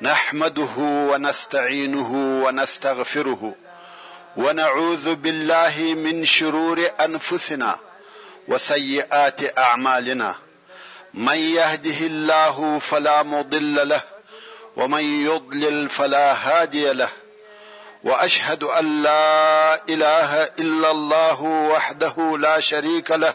نحمده ونستعينه ونستغفره ونعوذ بالله من شرور انفسنا وسيئات اعمالنا من يهده الله فلا مضل له ومن يضلل فلا هادي له واشهد ان لا اله الا الله وحده لا شريك له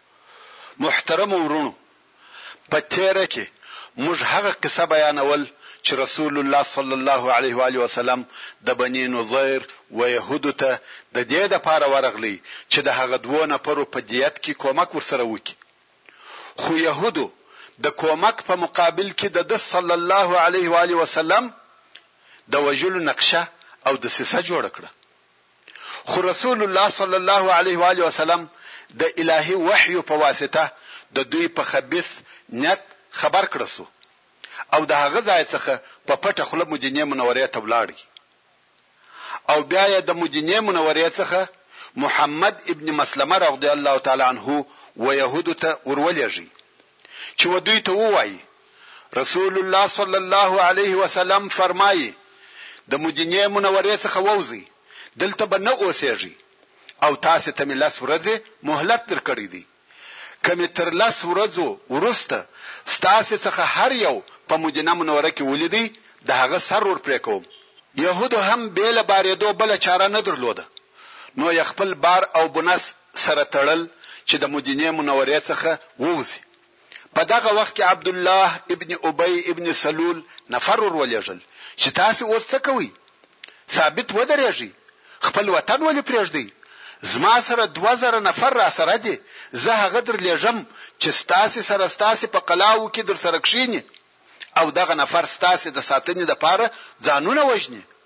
محترمو وروڼو! په تېره کې موږ هغه قصه بیانول چې رسول الله صلی الله علیه و آله وسلم د بني نضیر و یهودو ته د دې لپاره ورغلی چې د هغه دوو نفرو په دیت کې کومک ورسره وکړي. خو یهودو د کومک په مقابل کې د ده صلی الله علیه و آله وسلم د وژلو نقشه او دسیسه جوړه کړه. خو رسول الله صلی الله علیه و آله وسلم د الهي وحيو په واسطه د دوی په خبيث نيت خبر کړه سو او د هغه ځای څخه په پټه خوله مدينې منورې ته ولاړی او بیا یې د مدينې منورې څخه محمد ابن مسلمه رضی الله تعالی عنه و يهودو ته ورولېږي چې و دوی ته ووایي رسول الله صلی الله علیه وسلم فرمایي، د مدینې منورې څخه ووځئ، دلته به نه اوسېږئ او تاسې ته مې لس ورځې مهلت درکړی دی، که مې تر لس ورځو وروسته ستاسې څخه هر یو په مدینه منوره کې ولیدی، د هغه سر ور پرې کوم. یهودو هم بې له بارېدو بله چاره نه درلوده، نو یې خپل بار او بنس سره تړل چې د مدینې منورې څخه ووځي. په دغه وخت کې عبدالله ابن ابی ابن سلول نفر ور ولېږل چې تاسې اوس څه کوئ؟ ثابت ودرېږئ، خپل وطن ولې پرېږدئ؟ زما سره دوه زره نفر راسره دي، زه هغه در لېږم چې ستاسې سره ستاسې په قلاوو کې درسره کښېني او دغه نفر ستاسې د ساتنې لپاره ځانونه وژني.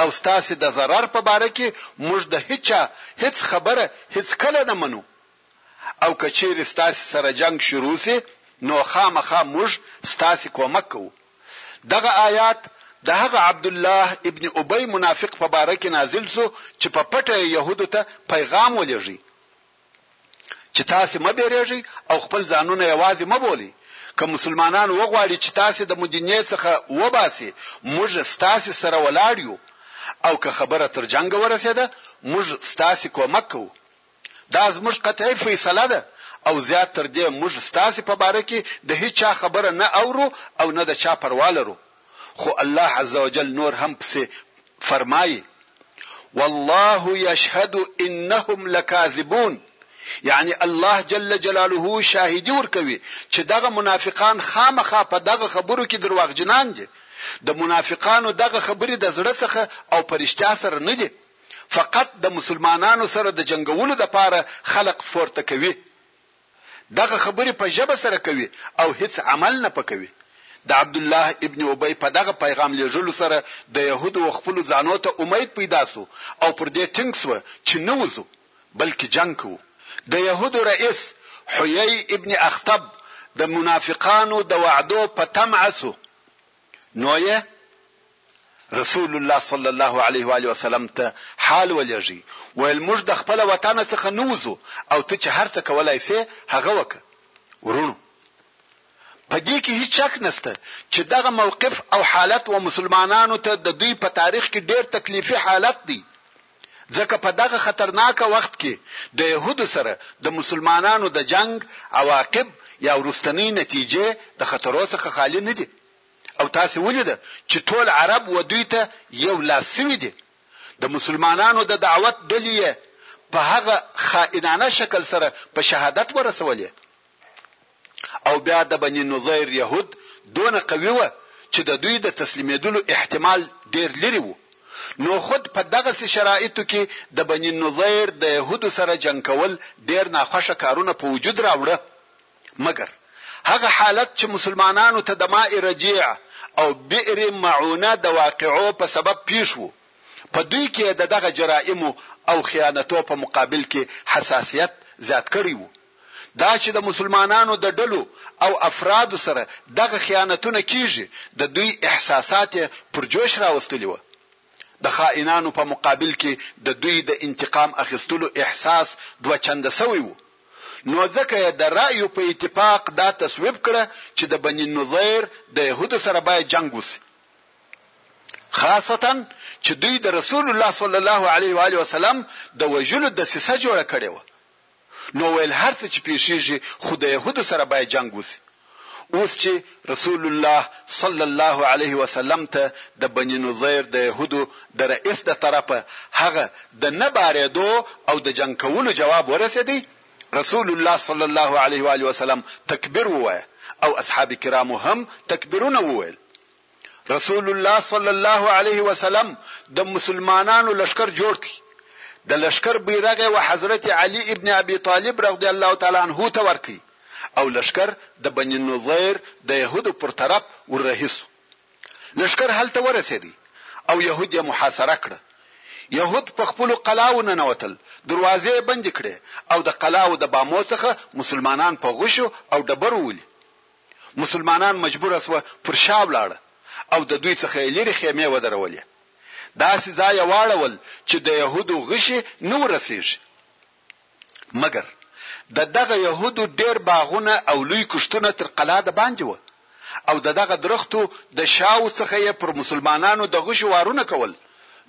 او ستاسې د ضرر په باره کې موږ د هیچا هیڅ خبره هیڅکله نه منو او که چیرې ستاسې سره جنګ شروع شي نو خامخا موږ ستاسې کومک کوو. دغه آیات د هغه عبدالله ابن ابی منافق په باره کې نازل شو چې په پټه یې یهودو ته پیغام ولېږی. چې تاسې مه بېرېږئ او خپل ځانونه یوازې مه بولئ، که مسلمانان وغواړي چې تاسې د مدینې څخه وباسي، موږ ستاسې سره ولاړ یو او که خبره تر جنګه ورسېده، موږ ستاسې کومک کوو. دا زموږ قطعي فیصله ده او زیات تر دې موږ ستاسې په باره کې د هیچا خبره نه اورو او نه د چا پروا لرو. خو الله عز وجل نور هم پسې فرمايي، والله يشهد انهم لکاذبون يعني الله جل جلاله شاهدي ورکوي چې دغه منافقان خامخا په دغه خبرو کې درواغجنان دي، د منافقانو دغه خبرې د زړه څخه او په رښتیا سره نه دي، فقط د مسلمانانو سره د جنګولو لپاره خلق فورته کوي. دغه خبرې په ژبه سره کوي او هیڅ عمل نه په کوي. د عبدالله ابن ابی په دغه پیغام لیږلو سره د یهودو و خپلو ځانو ته امید پیدا شو او پر دې ټینګ شوه چې نه وځو بلکې جنګ کوو. د یهودو رئیس حیی ابن اخطب د منافقانو د وعدو په طمعه شو نو یې رسول الله صلی الله علیه و آله وسلم ته حال ولېږی ویل موږ د خپله وطنه څخه نه وځو او ته چې هرڅه کولای سې هغه وکه وروڼو په دې کې هیڅ شک نسته چې دغه موقف او حالت و مسلمانانو ته د دوی په تاریخ کې ډیر تکلیفي حالت دی ځکه په دغه خطرناک وخت کې د يهودو سره د مسلمانانو د جنگ عواقب یا ورستنی نتیجې د خطرو څخه خالی نه دي او تاسې ولیده چې ټول عرب و دوی ته یو لاس شوي دي، د مسلمانانو د دعوت ډلې یې په هغه خائنانه شکل سره په شهادت ورسولې او بیا د بني نضیر یهود دونه قوي وه چې د دوی د تسلیمېدلو احتمال ډېر لرې وو، نو خود په دغسې شرائطو کې د بني نضیر د یهودو سره جنګ کول ډېر ناخوښه کارونه په وجود راوړه. مګر هغه حالت چې مسلمانانو ته د ماء رجیع او بئر معونه د واقعو په سبب پېښ وو، په دوی کې د دغه جرائمو او خیانتو په مقابل کې حساسیت زیات کړی وو. دا چې د مسلمانانو د ډلو او افرادو سره دغه خیانتونه کېږي، د دوی احساسات یې پر جوش راوستلي وه. د خائنانو په مقابل کې د دوی د انتقام اخیستلو احساس دوه چنده شوی وو. نو ځکه یې د رایو په اتفاق دا تصویب کړه چې د بني نضیر د یهودو سره باید جنګ وشي، خاصتاً چې دوی د رسول الله صلی الله علیه و آله وسلم د وژلو دسیسه جوړه کړې وه، نو ویل هر څه چې پېښېږي خو د یهودو سره باید جنګ وشي. اوس چې رسول الله صلی الله علیه وسلم ته د بني نضیر د یهودو د رئیس د طرفه هغه د نه بارېدو او د جنګ کولو جواب ورسېدی، رسول الله صلی الله علیه وآله وسلم تکبیر ووایه او اصحاب کرامو هم تکبیرونه وویل. رسول الله صلی الله علیه وسلم د مسلمانانو لشکر جوړ کړ د لشکر بیرغ و حضرت علی ابن ابي طالب رضی الله تعالی عنه ته ورکړي او لشکر د بنی نظیر د يهودو پر طرف ورهیسو لشکر هلته ورسېدی او يهود یې محاصره کړ يهود په خپل قلاو نه نوتل دروازې بند کړې او د قلاو د بامو څخه مسلمانان په غشو او ډبرو ولي مسلمانان مجبور سوه پر شا ولاړه او د دوی څخه یې لیري خیمې ودرولې. داسي ځای یې واړول چي د یهودو غشي نه ورسیږي. مګر د دغه یهودو ډېر باغونه او لوی کښتونه تر قلا د باندي وه او د دغه درختو د شاوو څخه یې پر مسلمانانو د غشو وارونه کول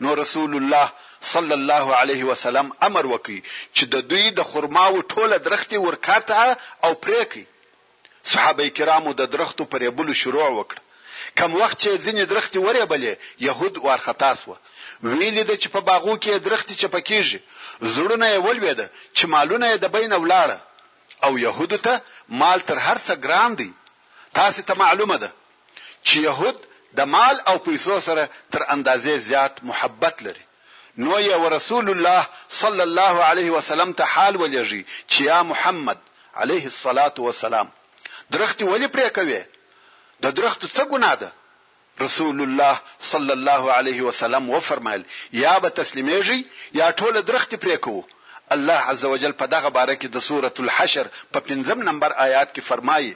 نو رسول الله صلی الله علیه وسلم امر وکړ چي د دوی د خرماوو ټوله درختي ورکرتعه او پرې کړئ. صحابه کرامو د درختو په رېبلو شروع وکړه، کوم وخت چې یې ځینې درختې ورېبلې، یهود وارخطا شوه، ویې لیده چې په باغو کې یې درختې چپه کېږي، زړونه یې ولوېده چې مالونه یې د بینه ولاړه او یهودو ته مال تر هر څه ګران دی، تاسې ته معلومه ده چې یهود د مال او پیسو سره تر اندازې زیات محبت لري. نو یې ورسول الله صلی الله علیه وسلم ته حال ولېږي چې یا محمد علیه الصلوة والسلام درختي ولې پرې کوې؟ د درختو څه ګناه ده؟ رسول الله صلی الله علیه وسلم وفرمایل، یا به تسلیمېږي یا ټوله درختي پرې کوو. الله عزوجل په دغه باره کې د سورة الحشر په پنځم نمبر آیات کې فرمایي،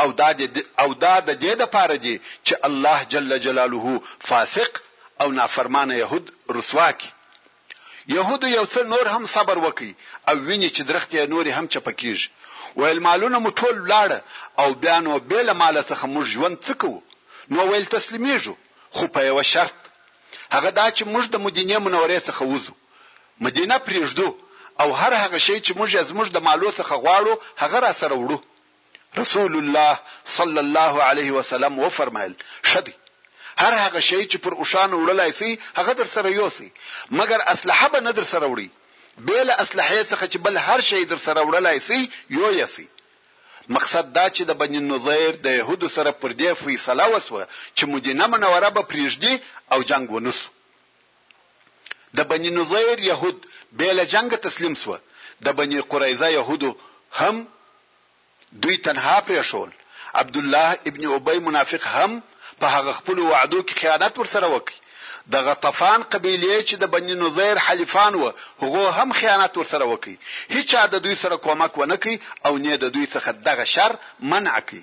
او دا او دا د دې د پاره دي چې الله جل جلاله فاسق او نافرمانه یهود رسوا کړي. یهودو یو څه نور هم صبر وکړ او ویني چې درختې یې نورې هم چپه کیږي. ویل مالونه مو ټول ولاړه او بیا نو بې له ماله څخه موږ ژوند څه کوو؟ نو ویل تسلیمیږو خو په یوه شرط هغه دا چې موږ د مدینې منورې څخه وځو. مدینه پریږدو او هر هغه شی چې موږ یې زموږ د مالو څخه غواړو هغه راسره وړو. رسول الله صلی الله علیه وسلم وفرمایل ښه دی هر هغه شی چې پر اوښانو وړلای شي هغه در سره یوسئ مګر اسلحه به نه در سره وړي بې له اسلحې څخه چې بل هر شی در سره وړلای شي یو یې شي مقصد دا چې د بني نظیر د یهودو سره پر دې فیصله وسوه چې مدینه منوره به پرېږدي او جنګ ونسو د بني نضير يهود بې له جنګه تسليم شوه، د بني قريظه يهودو هم دوی تنها پرېښول، عبدالله ابن ابی منافق هم په هغه خپلو وعدو کې خيانت ورسره وکړ، د غطفان قبيلې چې د بني نضير حليفان وه هغو هم خيانت ورسره وکړ، هيچا د دوی سره کومک ونه کړ او نۀ د دوی څخه دغه شر منع کړ.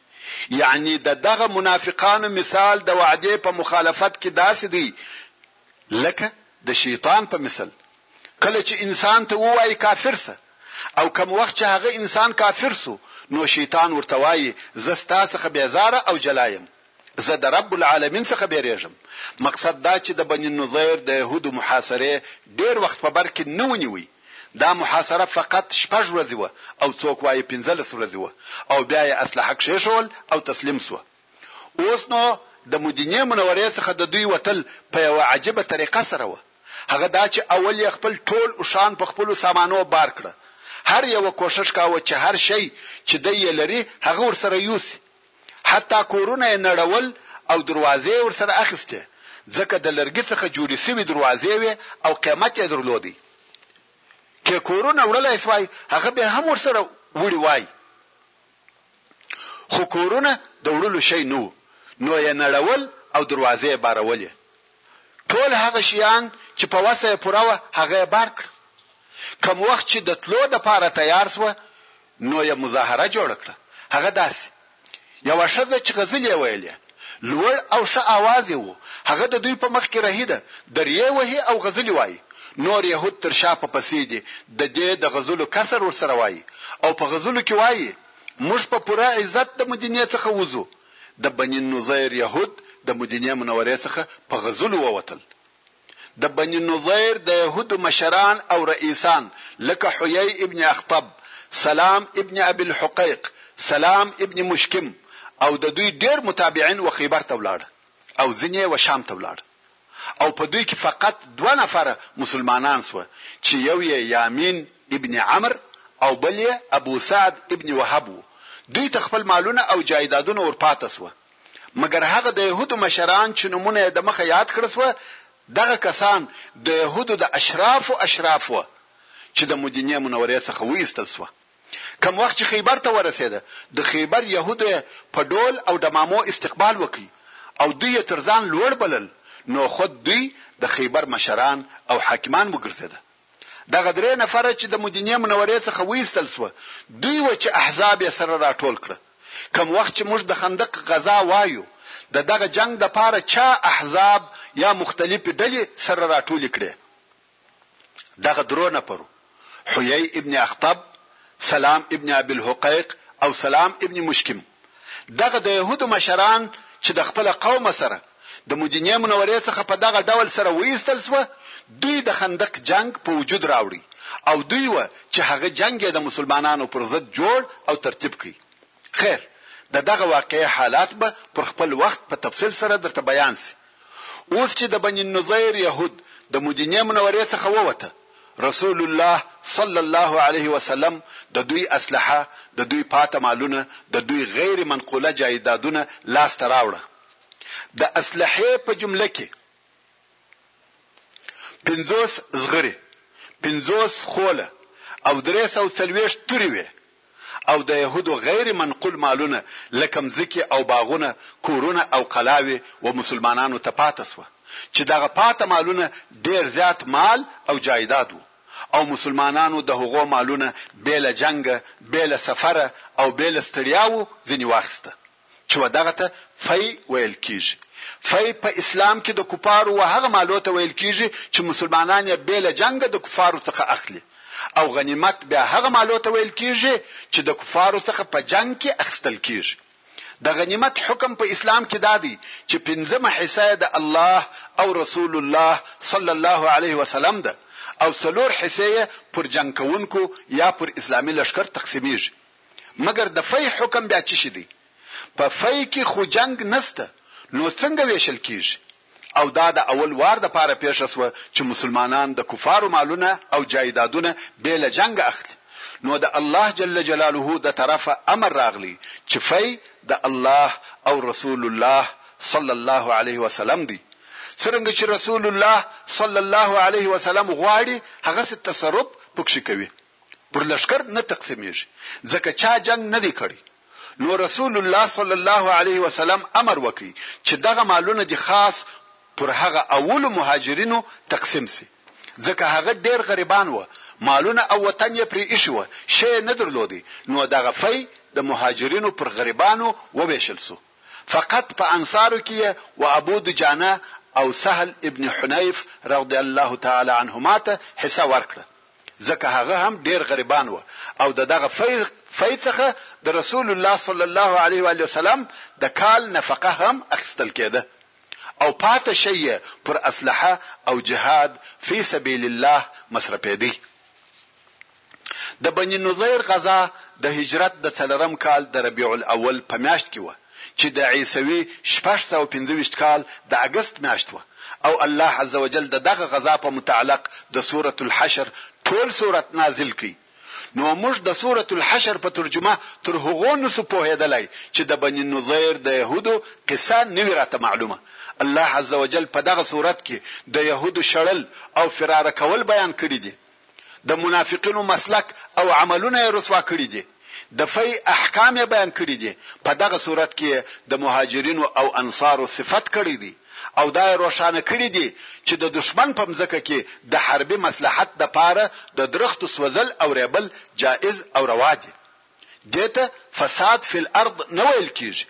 یعنی ددغه منافقانو مثال د وعدې په مخالفت کې داسې دی لکه د شیطان په مثل کله چې انسان ته ووایي کافر سه او کوم وخت چې هغه انسان کافر سو نو شیطان ورته وایي زه ستا څخه بیزاره او جلا یم زه د رب العالمین څخه بیریږم مقصد دا چې د بني نظیر د یهودو محاصرې ډیر وخت په بر کې نه ونیوی دا محاصره فقط شپږ ورځې وه او څوک وايې پنځلس ورځې وه او بيا يې اسلحه کښېښوول او تسليم شو. اوس نو د مدينې منورې څخه د دوی وتل په يوه عجيبه طريقه سره وه، هغه دا چې اول يې خپل ټول اوښان په خپلو سامانو بار کړه، هر يوه کوښښ کاوه چې هر شی چې دی يې لري هغه ورسره يوسي، حتی کورونه یې نړول او دروازې یې ورسره اخیستې، ځکه د لرګي څخه جوړې شوې دروازې وې او قیمت یې درلود. که کورونه وړلای شوای، هغه به هم ورسره وړي وای، خو کورونه د وړلو شی نه وو، نو یې نړول او دروازې یې بارولې. ټول هغه شیان چې په وسه یې پوره وه، هغه یې بار کړل. کوم وخت چې د تلو لپاره تیار شو، نو یې مظاهره جوړه کړه. هغه داسې. یوه ښځه چې غزلې یې ویلې. لوړ او ښه اواز یې و. هغه د دوی په مخ کې رهي ده. دریې وهي او غزلې وایي. نور یهود تر شا په پسې دي. د دې د غزلو کسر ورسره وایي. او په غزلو کې وایي. موږ په پوره عزت د مدینې څخه وځو. د بني النضیر یهود د مدینې منورې څخه په غزلو ووتل. د بني نضير د يهودو مشران او رئيسان لکه حيي ابن اخطب، سلام ابن ابي الحقيق، سلام ابن مشکم او د دوی ډېر متابعين و خيبر ته ولاړ او ځينې يې و شام ته ولاړ او په دوی کې فقط دوه نفره مسلمانان شوه چې يو يې يامين ابن عمرو او بل يې ابو سعد ابن وهب و دوی ته خپل مالونه او جايدادونه ورپاته شوه مګر هغه د یهودو مشران چې نومونه یې د مخه یاد کړه سوه، دغه کسان د یهودو د اشرافو اشراف وه چې د مدینې منورې څخه وایستل سوه. کوم وخت چې خیبر ته ورسېده، د خیبر یهودو یې په ډول او ډمامو استقبال وکړ او دوی یې تر ځان لوړ بلل، نو خود دوی د خیبر مشران او حاکمان وګرځېده. دغه درې نفره چې د مدینې منورې څخه وایستل شوه دوی وه چې احزاب یې سره راټول کړه. کوم وخت چې موږ د خندق غزا وایو د دغه جنګ لپاره چا احزاب یا مختلفې ډلې سره راټولې کړې دغه درو نفرو، حیی ابن اخطب، سلام ابن ابی الحقیق او سلام ابن مشکم، دغه د یهودو مشران چې د خپله قومه سره د مدینې منورې څخه په دغه ډول سره وایستل شوه دوی د خندق جنګ په وجود راوړی او دوی وه چې هغه جنګ یې د مسلمانانو پر ضد جوړ او ترتیب کړي خیر د دغه واقعې حالات به پر خپل وخت په تفصیل سره درته بیان شي اوس چې د بني النضير يهود د مدينې منورې څخه ووته، رسول الله صلی الله علیه وسلم د دوی اسلحه، د دوی پاته مالونه، د دوی غیر منقوله جايدادونه لاس ته راوړه. د اسلحې په جمله کې. پنځوس زغري، پنځوس خوله او درې سوه څلوېښت توري وې او د یهودو غیر منقول مالونه لکه مځکې او باغونه، کورونه او قلاوې و مسلمانانو ته پاته شوه چې دغه پاته مالونه ډېر زیات مال او جایداد وو او مسلمانانو د هغو مالونه بې له جنګه، بې له سفره او بې له ستړیاوو ځینې واخیسته. چې و دغه ته فی ویل کیږي. فی په اسلام کې د کفارو و هغه مالو ته ویل کیږي چې مسلمانان یې بې له جنګه د کفارو څخه اخلي او غنیمت بیا هغه مالو ته ویل کیږي چې د کفارو څخه په جنګ کې اخیستل کیږي. د غنیمت حکم په اسلام کې دا دی چې پنځمه حصه یې د الله او رسول الله صلی الله علیه وسلم ده او څلور حصې یې پر جنګ کوونکو یا پر اسلامي لښکر تقسیمیږي. مګر د فی حکم بیا چیشی دی په فی کی خو جنګ نسته نو څنګه ویشل کیږی او دا د اول وار د پاره پیښه شوه چی مسلمانان د کفارو مالونه او جایدادونه بی له جنګه اخلی نو د الله جل جلاله د طرفه امر راغلی چی فی د الله او رسول الله صلی الله علیه وسلم دی څرنګه چی رسول الله صلی الله علیه وسلم غواړی هغسی تصرف پکښی کوی. پر لښکر نه تقسیمیږي ځکه چا جنګ نه دی کړی نو رسول الله صلی الله علیه وسلم امر وکړ چې دغه مالونه دې خاص پر هغه اولو مهاجرینو تقسیم شي ځکه هغه ډیر غریبان وه مالونه او وطن یې پرې ایښي وه شی یې نه درلود نو دغه فی د مهاجرینو پر غریبانو وویشل شو فقط په انصارو کې یې و ابو دجانه او سهل ابن حنیف رضی الله تعالی عنهما ته حصه ورکړه ځکه هغه هم ډېر غریبان وه او د دغه فی څخه د رسول الله صلی الله علیه وآله وسلم د کال نفقه هم اخیستل کېده او پاته شی یې پر اسلحه او جهاد فی سبیل الله مصرفېدی. د بنی نضیر غزا د هجرت د څلرم کال د ربیع الاول په میاشت کې وه. چې د عیسوي شپږ سوه پنځه ویشت کال د اګست میاشت وه او الله عزوجل د دغه غزا په متعلق د سورة الحشر ټول سورت نازل کړ نو موږ د سورة الحشر په ترجمه تر هغو نسو پوهیدلای چې د بني نضیر د یهودو قصه نه وي راته معلومه الله عزوجل په دغه سورت کې د یهودو شړل او فراره کول بیان کړي دي. د منافقینو مسلک او عملونه یې رسوا کړي دي، د فی احکام یې بیان کړي دي، په دغه صورت کې یې د مهاجرینو او انصارو صفت کړی دی او دا یې روښانه کړي دي چې د دښمن په مځکه کې د حربي مصلحت لپاره د درختو سوځل او ریبل جائز او روا دي، دې ته فساد فی الارض نه ویل کیږي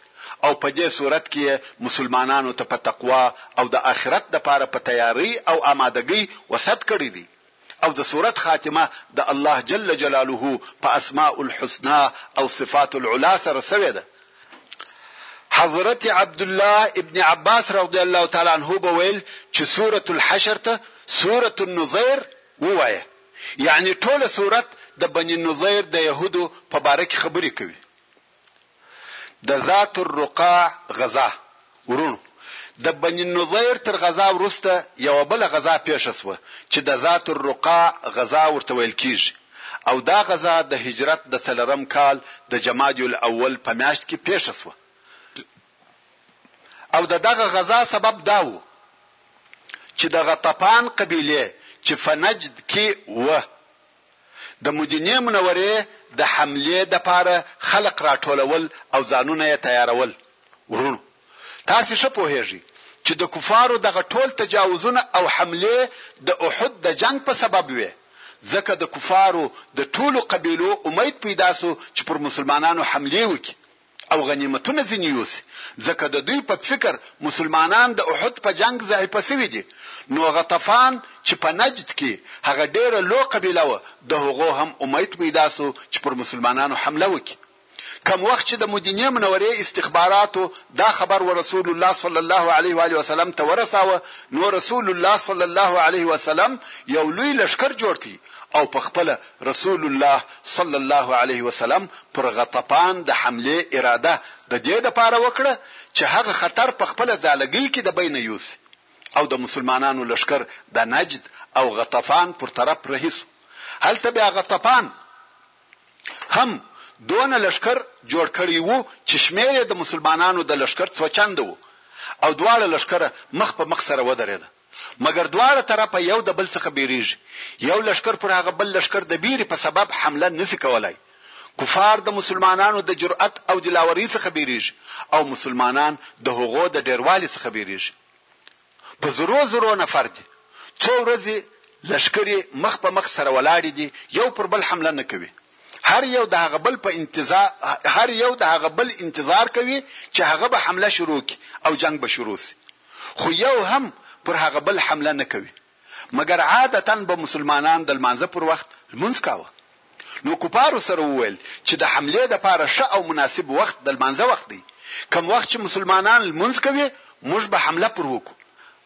او په دې صورت کې یې مسلمانانو ته په تقوا او د آخرت لپاره په تیارۍ او آمادګۍ وصیت کړی دی. او د سورت خاتمه د الله جل جلاله په اسماء الحسنی او صفات العلی سره سوې ده. حضرت عبدالله ابن عباس رضی الله تعالی عنه به ویل چي سورة الحشر ته سورة النضیر ووایه، یعني ټوله سورت د بني نضیر د یهودو په باره کي خبري کوي. د ذات الرقاع غزا، وروڼو! د بني النضير تر غزا وروسته يوه بله غزا پېښه شوه چې د ذات الرقاع غزا ورته ويل کېږي او دا غزا د هجرت د څلورم کال د جمادي الاول په مياشت کې پېښه شوه او د دغه غزا سبب دا و چې د غطفان قبيلې چې په نجد کې وه د مدینې منورې د حملې دپاره خلق راټولول او ځانونه یې تیارول. وروڼو! تاسې ښه پوهېږئ چې د کفارو دغه ټول تجاوزونه او حملې د احد د جنګ په سبب وې، ځکه د کفارو د ټولو قبیلو امید پیدا شو چې پر مسلمانانو حملې وکړي، او غنیمتونه ځینې یوسي، ځکه د دوی په فکر مسلمانان د احد په جنګ ضعیفه شوي دي، نو غطفان چې په نجد کې هغه ډېره لو قبیله وه د هغو هم امید پیدا شو چې پر مسلمانانو حمله وکړي، کوم وخت چې د مدینې منورې استخباراتو دا خبر ورسول الله صلی الله علیه وآله وسلم ته ورساوه نو رسول الله صلی الله علیه وسلم یو لوی لښکر جوړ کړ او په خپله رسول الله صلی الله علیه وسلم پر غطفان د حملې اراده د دې لپاره وکړه چې هغه خطر په خپله ځالګۍ کې د بینه یوسي او د مسلمانانو لښکر د نجد او غطفان پر طرف رهي شو. هلته بیا غطفان هم دونه لښکر جوړ کړی و چې شمېر یې د مسلمانانو د لښکر څو چنده و او دواړه لښکره مخ په مخ سره ودرېدل. مګر دواړه طرفه یو د بل څخه بیریږي، یو لښکر پر هغه بل لښکر د بیري په سبب حمله نشي کولای. کفار د مسلمانانو د جرئت او دلاوري څخه بیریږي او مسلمانان د هغو د ډیروالي څخه بیریږي. په زرو زرو نفر دي، څو ورځي لښکري مخ په مخ سره ولاړي دي، یو پر بل حمله نه کوي. هر یو د هغه بل په انتظار هر یو د هغه بل انتظار کوي چي هغه به حمله شروع کړي او جنګ به شروع شي. خو یو هم پر هغه بل حمله نه کوي، مګر عادتاً به مسلمانان د لمانځه پر وخت لمونځ کاوه. نو کفارو سره وویل چې د حملې لپاره ښه او مناسب وخت د لمانځه وخت دی، کوم وخت چې مسلمانان لمونځ کوي موږ به حمله پر وکړو.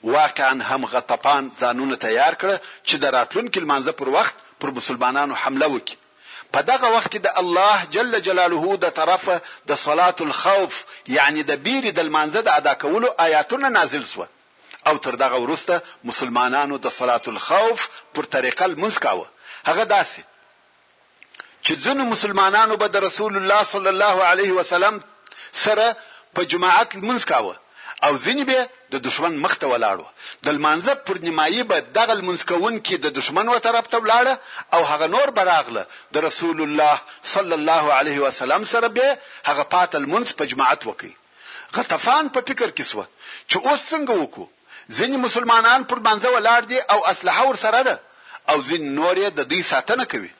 واقعاً هم غطفان ځانونه تیار کړه چې د راتلونکي لمانځه پر وخت پر مسلمانانو حمله وکړي. په دغه وخت کې د الله جل جلاله د طرفه د صلاة الخوف یعني د بیرې د لمانځه د ادا کولو آیاتونه نازل شوه او تر دغه وروسته مسلمانانو د صلاة الخوف پر طریقه لمونځ کاوه هغه داسې چې ځینو مسلمانانو به د رسول الله صلی الله علیه وسلم سره په جماعت لمونځ کاوه او ځینې به د دښمن مخ ته ولاړ وه، د لمانځه پر نیمایي به دغه لمونځ کوونکي د دښمن و طرف ته ولاړه او هغه نور به راغله د رسول الله صلی الله علیه وسلم سره به هغه پاته لمونځ په جماعت وکړ غطفان په فکر کې شوه چې اوس څنګه وکړو ځینې مسلمانان پر لمانځه ولاړ دي او اسلحه ورسره ده او ځینې نور یې د دوی ساتنه کوي.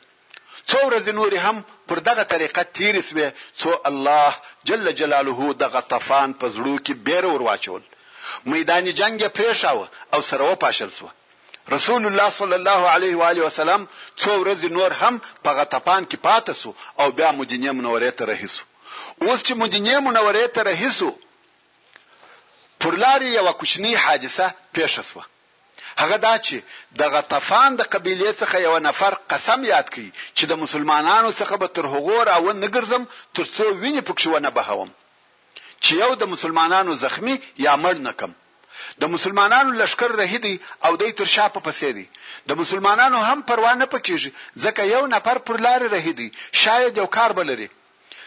څو ورځې نورې هم پر دغه طريقه تېرې شوې څو الله جل جلاله د غطفان په زړو کې بېره ور واچول، ميدان جنګ يې پرېښاوه او سره وپاشل شوه. رسول الله صلی الله علیه و آله وسلم څو ورځې نور هم په غطفان کې پاته شو او بيا مدينې منورې ته رهي شو. اوس چې مدينې منورې ته رهي شو پر لارې يوه کوچنۍ حادثه پېښه شوه. هغه دا چې د غطفان د قبیلې څخه یوه نفر قسم یاد کړ چې د مسلمانانو څخه به تر هغو را و نه ګرځم تر څو وینې پکښې و نه بهوم چې یو د مسلمانانو زخمي یا مړ نه کړم د مسلمانانو لښکر رهي دی او دی تر شا په پسې دی د مسلمانانو هم پروا نه پکېږي ځکه یو نفر پر لارې رهي دی شاید یو کار به لري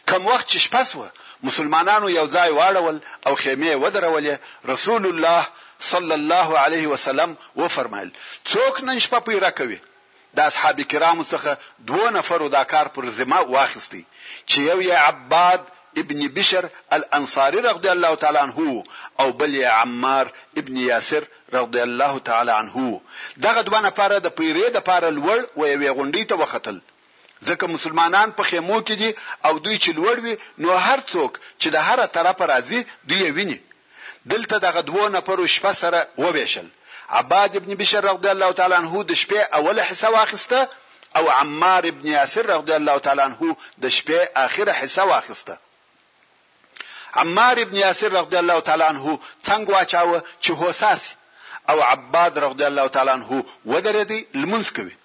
کوم وخت چې شپه شوه، مسلمانانو یو ځای واړول او خیمې یې ودرولې، رسول الله صلی الله علیه وسلم وفرمایل، څوک نن شپه پیره کوي؟ د اصحاب کرامو څخه دوو نفرو دا کار پر ذمه واخیست چې یو یې عباد ابن بشر الانصاري رضی الله تعالی عنه وو او بل یې عمار ابن یاسر رضی الله تعالی عنه وو، دغه دوه نفره د پیرې لپاره لوړ و یوې غونډۍ ته وختل، ځکه مسلمانان په خیمو کې دي او دوی چې لوړ وي نو هر څوک چې د هره طرفه راځي دوی یې ویني. دلته دغه دوو نفرو شپه سره ووېشل. عباد ابن بشر رضی الله تعالی عنه د شپې اوله حصه واخیسته او عمار ابن یاسر رضی الله تعالی عنه د شپې آخره حصه واخیسته. عمار ابن یاسر رضی الله تعالی عنه څنګه واچاوه چې هوسا سي او عباد رضی الله تعالی عنه ودرېدی لمونځ کوي.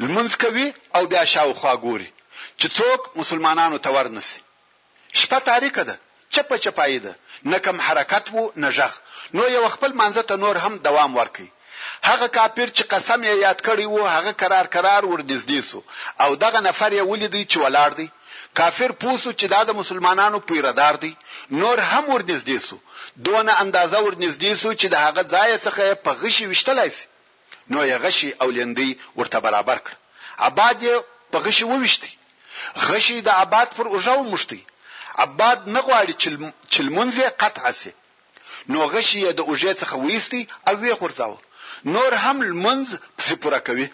لمونځ کوي او بیا شاوخوا ګوري چې څوک مسلمانانو ته ورنه شي. شپه تاریکه ده، چپه چپایي ده، نه کوم حرکت وو نه ږغ، نو یوه خپل لمانځه ته نور هم دوام ورکړ. هغه کافر چې قسم یې یاد کړی وو هغه کرار کرار ور نږدې شو او دغه نفر یې ولید چې ولاړ دی، کافر پوه شو چې دا د مسلمانانو پیره دار دی، نور هم ور نږدې شو، دونه اندازه ور نږدې شو چې د هغه ځایه څخه یې په غشي ویشتلای شي. نو یې غشی او لیندۍ ورته برابر کړ، عباد یې په غشی وویشتی، غشی د عباد پر اوږه وموښتی، عباد نه غواړي چې لمونځ یې قطع شي، نو غشی یې د اوږې څخه وایستی او ویې غورځاوه، نور هم لمونځ پسې پوره کوي،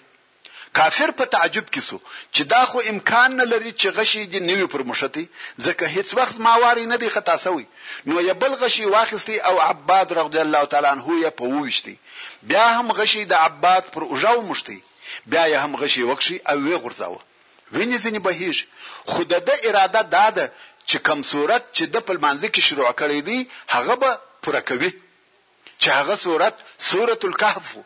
کافر په تعجب کې شو چې دا خو امکان نه لري چې غشی دې نه وي پر موښتی، ځکه هیڅ وخت زما واری نه دی خطا شوی، نو یې بل غشی واخیستی او عباد رضی الله تعالی عنه یې په وویشتی. بیا هم غشی د عباد پر اوږه وموښتی، بیا یې هم غشی وکښی او ویې غورځاوه. وینې ځینې بهیږي، خو د ده اراده دا ده چې کوم سورت چې ده په لمانځه کې شروع کړی دی، هغه به پوره کوي، چې هغه سورت سورة الکهف و،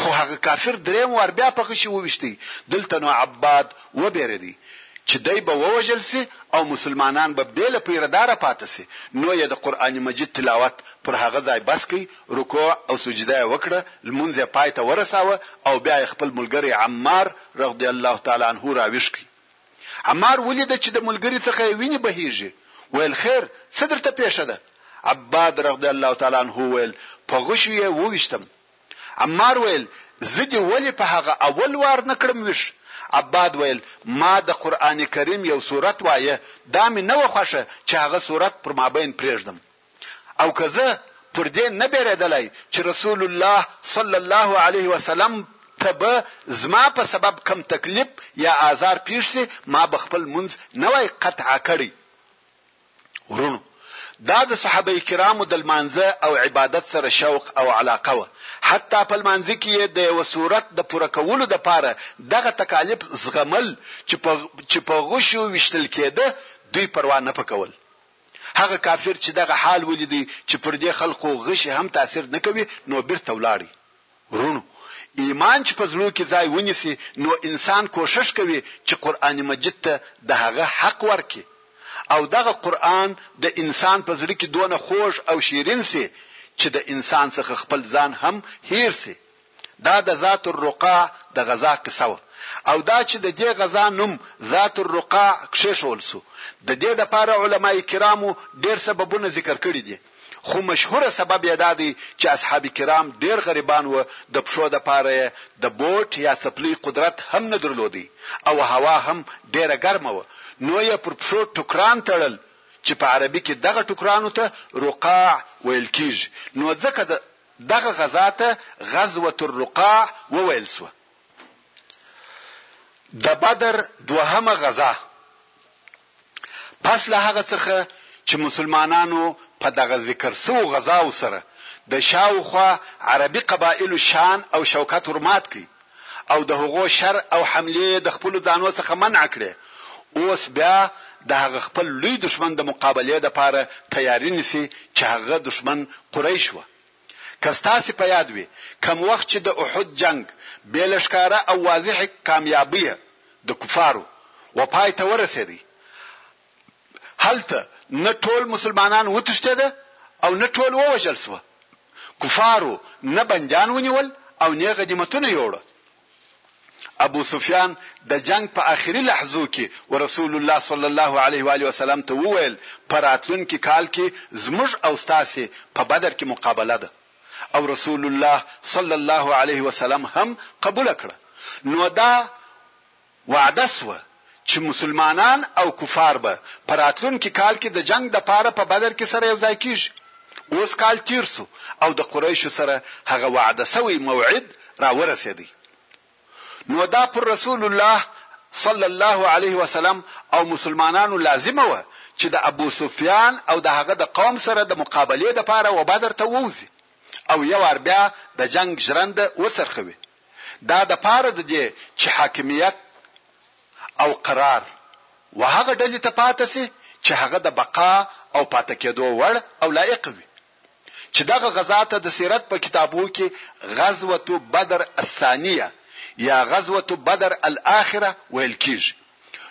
خو هغه کافر درېیم وار بیا په غشي وویشتی، دلته نو عباد وبېرېدی، چې دی به ووژل شي او مسلمانان به بې له پیره داره پاتې شي، نو یې د قرآن مجید تلاوت پر هغه ځای بس کړ، رکوع او سجده یې وکړه، لمونځ یې پای ته ورساوه او بیا یې خپل ملګری عمار رضی الله تعالی عنه راویښ کړ. عمار ولیده چې د ملګري څخه یې وینې بهیږي، ویل، خیر څه درته پېښه ده؟ عباد رضی الله تعالی عنه وویل، په غشیو یې وویشتم. عمار ویل، زه دې ولې په هغه اول وار نه کړم ویښ؟ عباد ویل، ما د قرآن کریم یو سورت وایه، دا مې نه وه خوښه چې هغه سورت پر مابین پرېږدم. او که زه پر دې نه بېرېدلای چې رسول الله صلی الله علیه وسلم ته به زما په سبب کوم تکلیف یا آزار پېښ شي، ما به خپل لمونځ نه وای قطع کړی. وروڼو! دا د صحابه کرامو د لمانځه او عبادت سره شوق او علاقه وه، حتی په لمانځه کې یې د یوه صورت د پوره کولو لپاره دغه تکالیف زغمل چې په غشو ویشتل کېده، دوی پروا نه په کول. هغه کافر چې دغه حال ولید چې پر دې خلقو غشي هم تاثیر نه کوي نو بیرته ولاړ. وروڼو! ایمان چې په زړو کې ځای ونیسي نو انسان کوښښ کوي چې قرآن مجید ته د هغه حق ورکړي او دغه قرآن د انسان په زړه کې دونه خوږ او شیرین شي چې د انسان څخه خپل ځان هم هیر شي دا د ذات الرقاع د غزا قصه وه او دا چې د دې غزا نوم ذات الرقاع کښېښول شو د دې لپاره علماء کرامو ډېر سببونه ذکر کړي دي خو مشهور سبب یې دا دی چې اصحاب کرام ډېر غریبان وه د پښو لپاره یې د بوټ یا څپلۍ قدرت هم نه درلود او هوا هم ډېره ګرمه وه نو یې پر پښو ټوکران تړل چې په عربي کې دغه ټوکرانو ته رقاع ویل کېږي نو ځکه د دغه غزا ته غزوة الرقاع وویل شوه. د بدر دوهمه غزا پس له هغه څخه چې مسلمانانو په دغه ذکر شوو غزاوو سره د شاوخوا عربي قبایلو شان او شوکت ورمات کړ، او د هغو شر او حملې یې د خپلو ځانو څخه منع کړې، اوس بیا د هغه خپل لوی دښمن د مقابلې لپاره تیاري نیسي چې هغه دښمن قریش وه. که ستاسې په یاد وي، کوم وخت چې د احد جنګ بې له ښکاره او واضحې کامیابیه د کفارو و پای ته ورسېدی، هلته نه ټول مسلمانان وتښتېده او نه ټول ووژل شوه، کفارو نه بندیان ونیول او نې غنیمتونه یوړه. ابو سفیان د جنګ په اخري لحظو کې ورسول الله صلی الله علیه و آله وسلم ته وویل، په راتلونکي کال کې زموږ او ستاسې په بدر کې مقابله ده او رسول الله صلی الله علیه وسلم هم قبوله کړه، نو دا وعده سوه چي مسلمانان او کفار به په راتلونکي کال کي د جنګ د پاره په بدر کي سره یوځای کیږي. اوس کال تیر سو او د قریشو سره هغه وعده سوی موعد را ورسیدی. نو دا پر رسول الله صلی الله علیه وسلم او مسلمانانو لازمه وه چي د ابو سفیان او د هغه د قوم سره د مقابلې د پاره وبدر ته ووځي او یو وار بیا د جنګ ژرنده وڅرخوي. دا د پاره د دې چې حاکمیت او قرار و هغه ډلې ته پاته شي چې هغه د بقا او پاته کېدو وړ او لایق وي چې دغه غزا ته د سیرت په کتابو کې غزوة بدر الثانیه یا غزوة بدر الاخره ویل کېږي.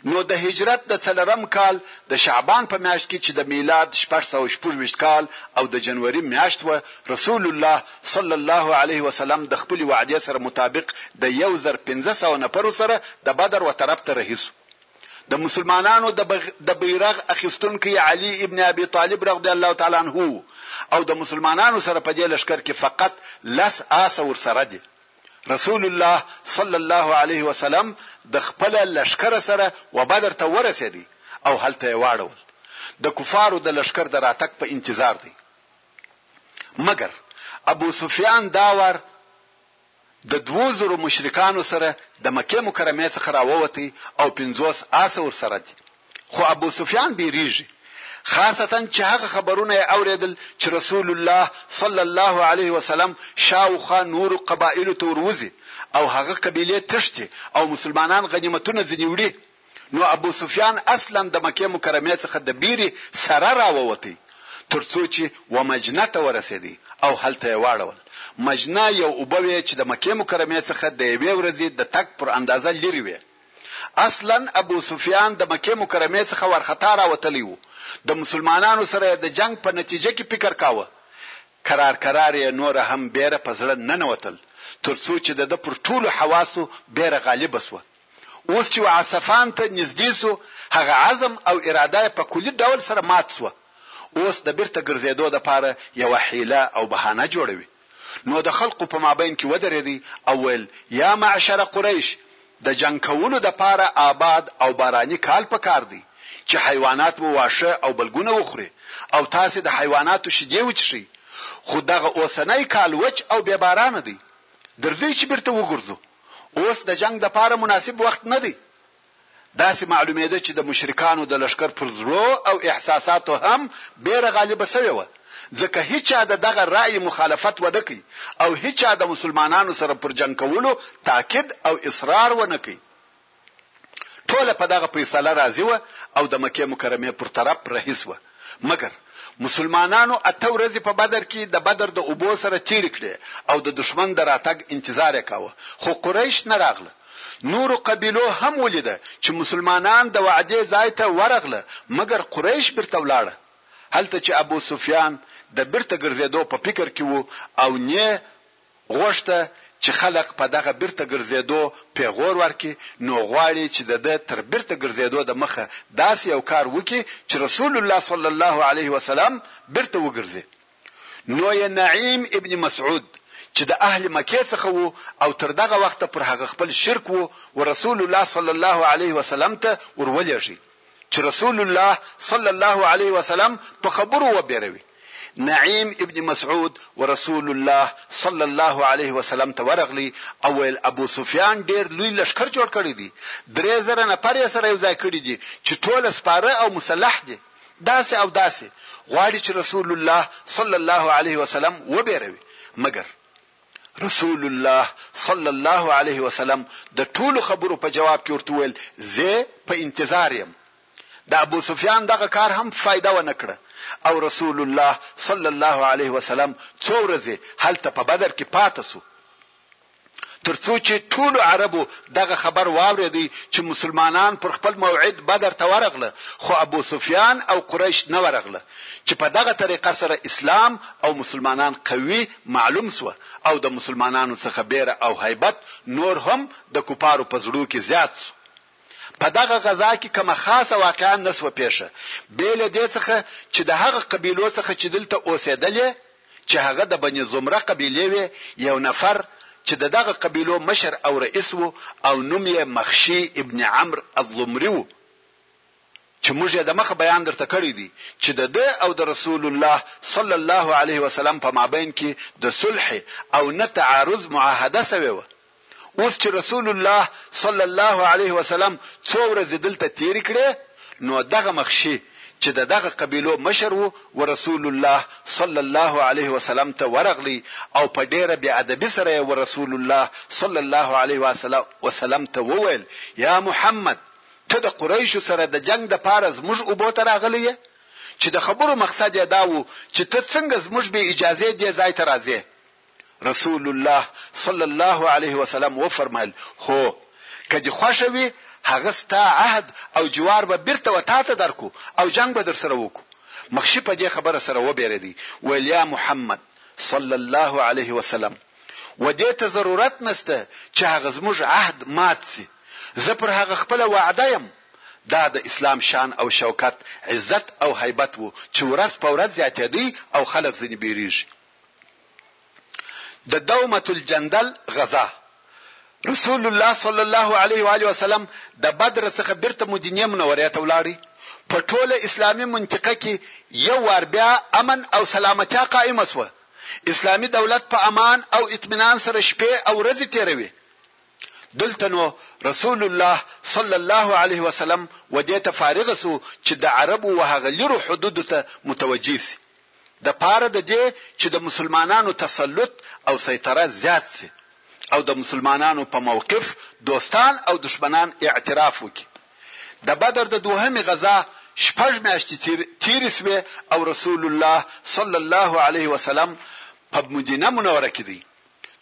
نو د هجرت د څلرم کال د شعبان په میاشت کې چې د میلاد شپږ سوه شپږ ویشت کال او د جنوري میاشت وه، رسول الله صلی الله علیه وسلم د خپلې وعدې سره مطابق د یو زر پنځه سوه نفرو سره د بدر و طرف ته رهي شو. د مسلمانانو د د بیرغ اخیستونکی علي ابن ابي طالب رضی الله تعالی عنه وو او د مسلمانانو سره په دې لښکر کې فقط لس آسه ورسره دي. رسول الله صلی الله علیه وسلم د خپل لښکر سره وبدر ته ورسېدی او هلته یې واړول د کفارو د لښکر د راتګ په انتظار دی مګر ابو سفیان دا وار د دوو زرو مشرکانو سره د مکې مکرمې څخه راووتی او پنځوس آسه ورسره دي خو ابو سفیان بیریږي خاصتاً چې هغه خبرونه یې اوریدل چې رسول الله صلی الله علیه وسلم شاوخوا نورو قبایلو ته وروځي او هغه قبیلې تښتي او مسلمانان غنیمتونه ځنې وړي نو ابو سفیان اصلاً د مکې مکرمې څخه د بیري سره راووتی تر څو چې و مجنه ته ورسیدی او هلته یې واړول مجنه یو اوبه وې چې د مکې مکرمې څخه د یوې ورځې د تګ پر اندازه لیرې وې اصلا ابو سفیان د مکې مکرمې څخه وارخطا راوتلی و، د مسلمانانو سره یې د جنګ په نتیجه کې فکر کاوه، کرار کرار یې نوره هم بېره په زړه ننوتل، تر څو چې د ده پر ټولو حواسو بېره غالبه شوه. اوس چې و عسفان ته نږدې شو، هغه عزم او اراده یې په کلي ډول سره مات شوه، اوس د بېرته ګرځېدو لپاره یوه حیله او بهانه جوړوي. نو د خلقو په مابین کي ودرېدی او ویل، یا معشر قریش! د جنګ کولو د پاره آباد او باراني کال په کار دی، چي حیوانات مو واښه او بلګونه وخوري او تاسي د حیواناتو شیدې وڅښي، خو دغه اوسنی کال وچ او بې بارانه دی، درځئ چي بیرته وګرځو، اوس د جنګ د پاره مناسب وخت نه دی. داسې معلومېده چې د مشرکانو د لښکر پر زړو او احساساتو هم بېره غالبه شوې وه، ځکه هیچا د دغه رأی مخالفت ونه کړ او هیچا د مسلمانانو سره پر جنګ کولو تاکید او اصرار ونه کړ. ټوله په دغه فیصله راضي وه او د مکې مکرمې پر طرف رهي شوه. مګر مسلمانانو اته ورځې په بدر کې د بدر د اوبو سره تېرې کړې او د دښمن د راتګ انتظار یې کاوه، خو قریش نه راغله. نورو قبیلو هم ولیده چې مسلمانان د وعدې ځای ته ورغله، مګر قریش بیرته ولاړه. هلته چې ابوسفیان د بیرته ګرځېدو په فکر کې و او نې غوښته چې خلق په دغه بیرته ګرځیدو پیغور ورکړي نو غواړي چې د ده تر بیرته ګرځیدو د مخه داسې یو کار وکړي چې رسول الله صلی الله علیه وسلم بیرته وګرځي نو یې نعیم ابن مسعود چې د اهل مکې څخه وو او تر دغه وخته پر هغه خپل شرک وو ورسول الله صلی الله علیه وسلم ته ورولېږي. چې رسول الله صلی الله علیه وسلم په خبرو وبېروي، نعیم ابن مسعود ورسول الله صلی الله علیه وسلم ته ورغلی او ویل، ابو سفیان ډېر لوی لښکر جوړ کړی دی، درې زره نفر یې سره یو ځای کړي دي چې ټوله سپاره او مسلح دي، داسې او داسې، غواړي چې رسول الله صلی الله علیه وسلم وبېروي، مګر. رسول الله صلی الله علیه وسلم د ټولو خبرو په جواب کې ورته وویل، زه په انتظار یم. د ابوسفیان دغه کار هم فایده ونه کړه او رسول الله صلی الله علیه وسلم څو ورځې هلته په بدر کې پاته شو تر څو چې ټولو عربو دغه خبر واورېدی چې مسلمانان پر خپل موعد بدر ته ورغله خو ابوسفیان او قریش نه ورغله چې په دغه طریقه سره اسلام او مسلمانان قوي معلوم سوه او د مسلمانانو څخه بېره او هيبت نور هم د کفارو په زړو کي زيات سو. په دغه غزا کي کومه خاصه واقعه نه سوه پېښه بې له دې څخه چي د هغه قبيلو څخه چي دلته اوسېدلې چي هغه د بني زمره قبيلې وې يو نفر چي د دغه قبيلو مشر او رئيس وو او نوم يې مخشي ابن عمرو الضمري وو چې موږ یې د مخه بیان درته کړی دی چې د ده او د رسول الله صلی الله علیه وسلم په مابین کې د صلح او نه تعارض معاهده شوې وه، اوس چې رسول الله صلی الله علیه وسلم څو ورځې دلته تېرې کړې نو دغه مخشي چې د دغه قبیلو مشر و ورسول الله صلی الله علیه وسلم ته ورغلی او په ډېره بې ادبي سره یې ورسول الله صلی الله علیه وسلم ته وویل، یا محمد! ته د قریشو سره د جنګ د پاره زموږ اوبو ته راغلی یې؟ چې د خبرو مقصد یې دا وو چې ته څنګه زموږ بې اجازې دې ځای ته راځې؟ رسول الله صلی الله علیه وسلم وفرمایل، هو! که دې خوښه وي هغه ستا عهد او جوار به بیرته و تاته درکړو او جنګ به درسره وکړو. مخشي په دې خبره سره وبیرېدی ویل، یا محمد صلی الله علیه وسلم! و دې ته ضرورت نشته چې هغه زموږ عهد مات شي. زه پر هغه خپله وعده یم. دا د اسلام شان او شوکت، عزت او هیبت و چې ورځ په ورځ زیاتېدی او خلک ځینې بېرېږي. د دومة الجندل غزا، رسول الله صلی الله علیه و آله وسلم د بدر څخه بېرته مدینې منورې ته ولاړی، په ټوله اسلامي منطقه کې یو وار بیا امن او سلامتیا قائمه شوه، اسلامي دولت په امان او اطمینان سره شپې او ورځې تېروي. دلته نو رسول الله صلی الله علیه وسلم ودې ته فارغ شو چې د عربو وهغه لیرو حدودو ته متوجه شي د پاره د دې چې د مسلمانانو تسلط او سیطره زیات شي او د مسلمانانو په موقف دوستان او دښمنان اعتراف وکړي د بدر د دوهمې غزا شپږ میاشتې تیر تیرې شوې او رسول الله صلی الله علیه وسلم په مدینه منوره کې دی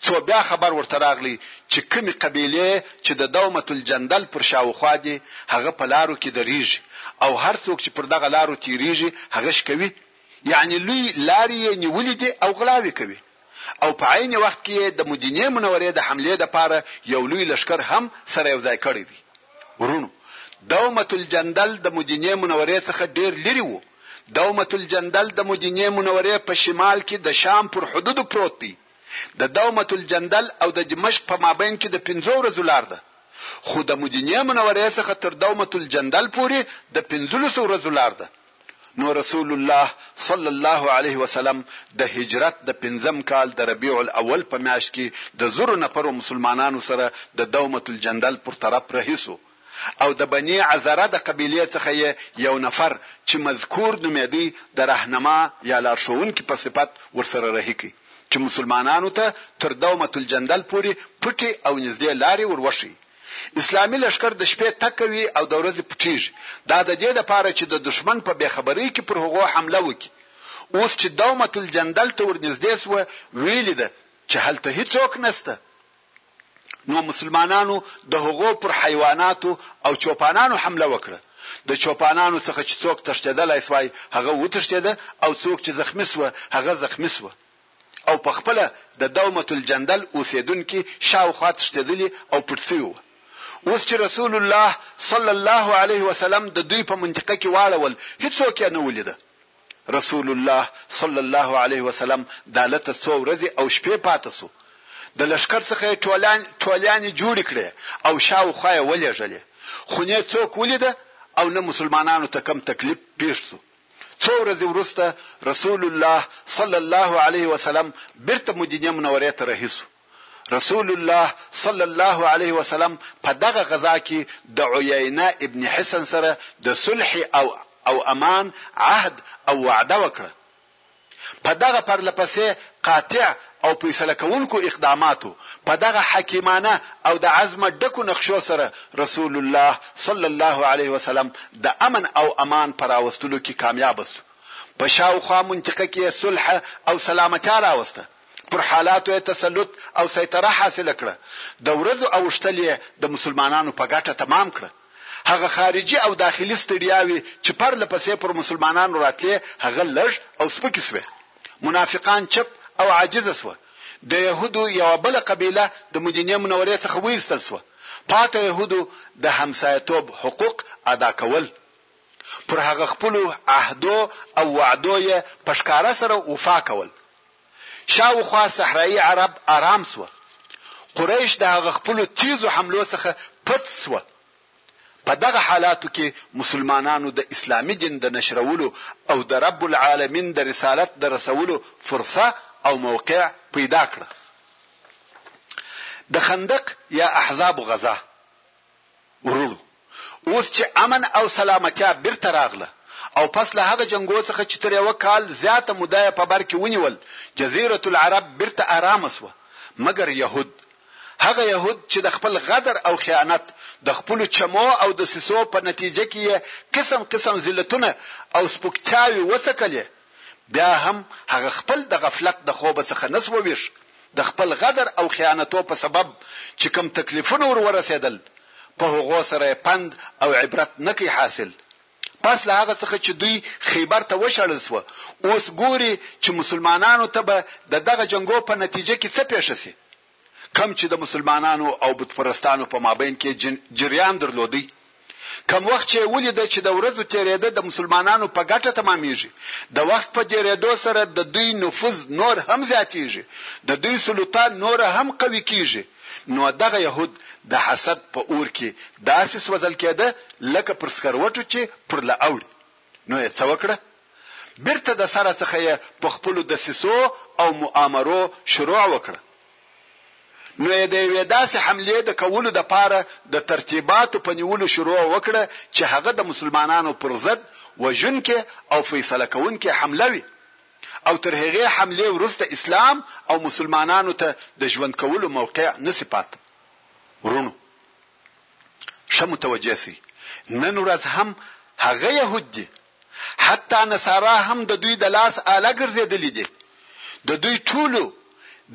څو بیا خبر ورته راغلی چې کومې قبیلې چې د دومة الجندل پر شاوخوا دي هغه په لارو کې دریږي او هر څوک چې پر دغه لارو تیریږي هغه شکوي یعنې لوی لارې یې نیولي دي او غلاوې کوي او په عین وخت کې یې د مدینې منورې د حملې لپاره یو لوی لښکر هم سره یو ځای کړی دی وروڼو دومة الجندل د مدینې منورې څخه ډیر لیرې وو دومة الجندل د مدینې منورې په شمال کې د شام پر حدودو پروت دی. د دومة الجندل او د دمشق په مابین کې د پنځو ورځو لار ده، خو د مدینې منورې څخه تر دومة الجندل پورې د پنځلسو ورځو لار ده، نو رسول الله صلی الله علیه وسلم د هجرت د پنځم کال د ربیع الاول په میاشت کې د زرو نفرو مسلمانانو سره د دومة الجندل پر طرف رهي شو، او د بني عذره د قبیلې څخه یې یو نفر چې مذکور نومېدی د رهنما یا لارښوونکي په صفت ورسره رهي کړ چې مسلمانانو ته تر دومة الجندل پورې پټې او نږدې لارې ور وښیي. اسلامي لښکر د شپې تګ کوي او د ورځې پټېږي دا د دې لپاره چې د دښمن په بې خبرۍ کې پر هغو حمله وکړي. اوس چې دومة الجندل ته ورنږدې شوه ویې لیده چې هلته هیڅوک نشته نو مسلمانانو د هغو پر حیواناتو او چوپانانو حمله وکړه، د چوپانانو څخه چې څوک تښتېدلای سوای هغه وتښتېده او څوک چې زخمي سوه هغه زخمي سوه او په خپله د دومة الجندل اوسېدونکي شاوخوا تښتېدلي او پټ سوي وه اوس چې رسول الله صلی الله علیه وسلم د دوی په منطقه کې واړول هیڅوک یې نه وو لیده. رسول الله صلی الله علیه وسلم داله ته څو ورځې او شپې پاته شو، د لښکر څخه یې ټولیانې جوړې کړې او شا و خوا یې ولیږلې، خو نه یې څوک ولیده او نه مسلمانانو ته کوم تکلیف پیښ شو، څو ورځې وروسته رسول الله صلی الله علیه وسلم بیرته مدینې منورې ته رهي شو. رسول الله صلی الله علیه وسلم په دغه غزا کې د عیینه ابن حصن سره د صلح او او امان عهد او وعده وکړه. په دغه پرله پسې قاطع او فیصله کوونکو اقداماتو، په دغه حکیمانه او د عزم ډکو نقشو سره رسول الله صلی الله علیه وسلم د امن او امان په راوستلو کې کامیابه شو، په شاوخوا منطقه کې یې صلح او سلامتیا راوسته. پر حالاتو یې تسلط او سیطره حاصله کړه، د ورځو اوښتل یې د مسلمانانو په ګټه تمام کړه، هغه خارجي او داخلي ستړیاوې چې پرله پسې پر مسلمانانو راتلې هغه لږ او سپکې شوې، منافقان چپ او عاجز شوه، د یهودو یوه بله قبیله د مدینې منورې څخه وایستل شوه، پاته یهودو د همسایه توب حقوق ادا کول. پر هغه خپلو عهدو او وعدو یې په ښکاره سره وفا کول. شا و خوا صحرایي عرب آرام شوه. قریش د هغه خپلو تیزو حملو څخه پڅ شوه. په دغه حالاتو کې مسلمانانو د اسلامي دین د نشرولو او د رب العالمین د رسالت د رسولو فرصه او موقع پیدا کړه. د خندق یا احزاب غزا. وروڼو! اوس چې امن او سلامتیا بیرته راغله او پس له هغه جنګو څخه چې تر یوه کال زیاته موده یې په بر کې ونیول، جزیرة العرب بیرته ارامه شوه، مګر یهود، هغه یهود چې د خپل غدر او خیانت، د خپلو چمو او دسیسو په نتیجه کې یې قسم قسم ذلتونه او سپکتیاوې وڅکلې، بیا هم هغه خپل د غفلت د خوبه څخه نه سوه ویښ، د خپل غدر او خیانتو په سبب چي کوم تکلیفونه ور ورسېدل په هغو سره یې پند او عبرت نه کئ حاصل. پس له هغه څخه چي دوی خیبر ته وشړل سوه اوس ګوري چي مسلمانانو ته به د دغه جنګو په نتیجه کي څه پېښه سي؟ کوم چې د مسلمانانو او بت پرستانو په مابین کې جریان درلود، کوم وخت چې یې ولید چې د ورځو تېرېده د مسلمانانو په ګټه تمامېږي، د وخت په دېرېدو سره د دوی نفوذ نور هم زیاتېږي، د دوی سلطه نوره هم قوي کېږي، نو دغه یهود د حسد په اور کې داسې سوځل کېده لکه پر سکروټو چې پرله اوړي. نو یې څه وکړه؟ بیرته د سره څخه یې په خپلو دسیسو او مؤامرو شروع وکړه. نو یې د یوې داسې حملې د کولو د پاره د ترتیباتو په نیولو شروع وکړه چې هغه د مسلمانانو پر ضد وژونکې او فیصله کوونکې حمله وي او تر هغې حملې وروسته اسلام او مسلمانانو ته د ژوند کولو موقع نه سي پاته. وروڼو! ښه متوجه شئ، نن ورځ هم هغه یهود دي، حتی نصارا هم د دوی د لاس آله ګرځېدلي دي، د دوی ټولو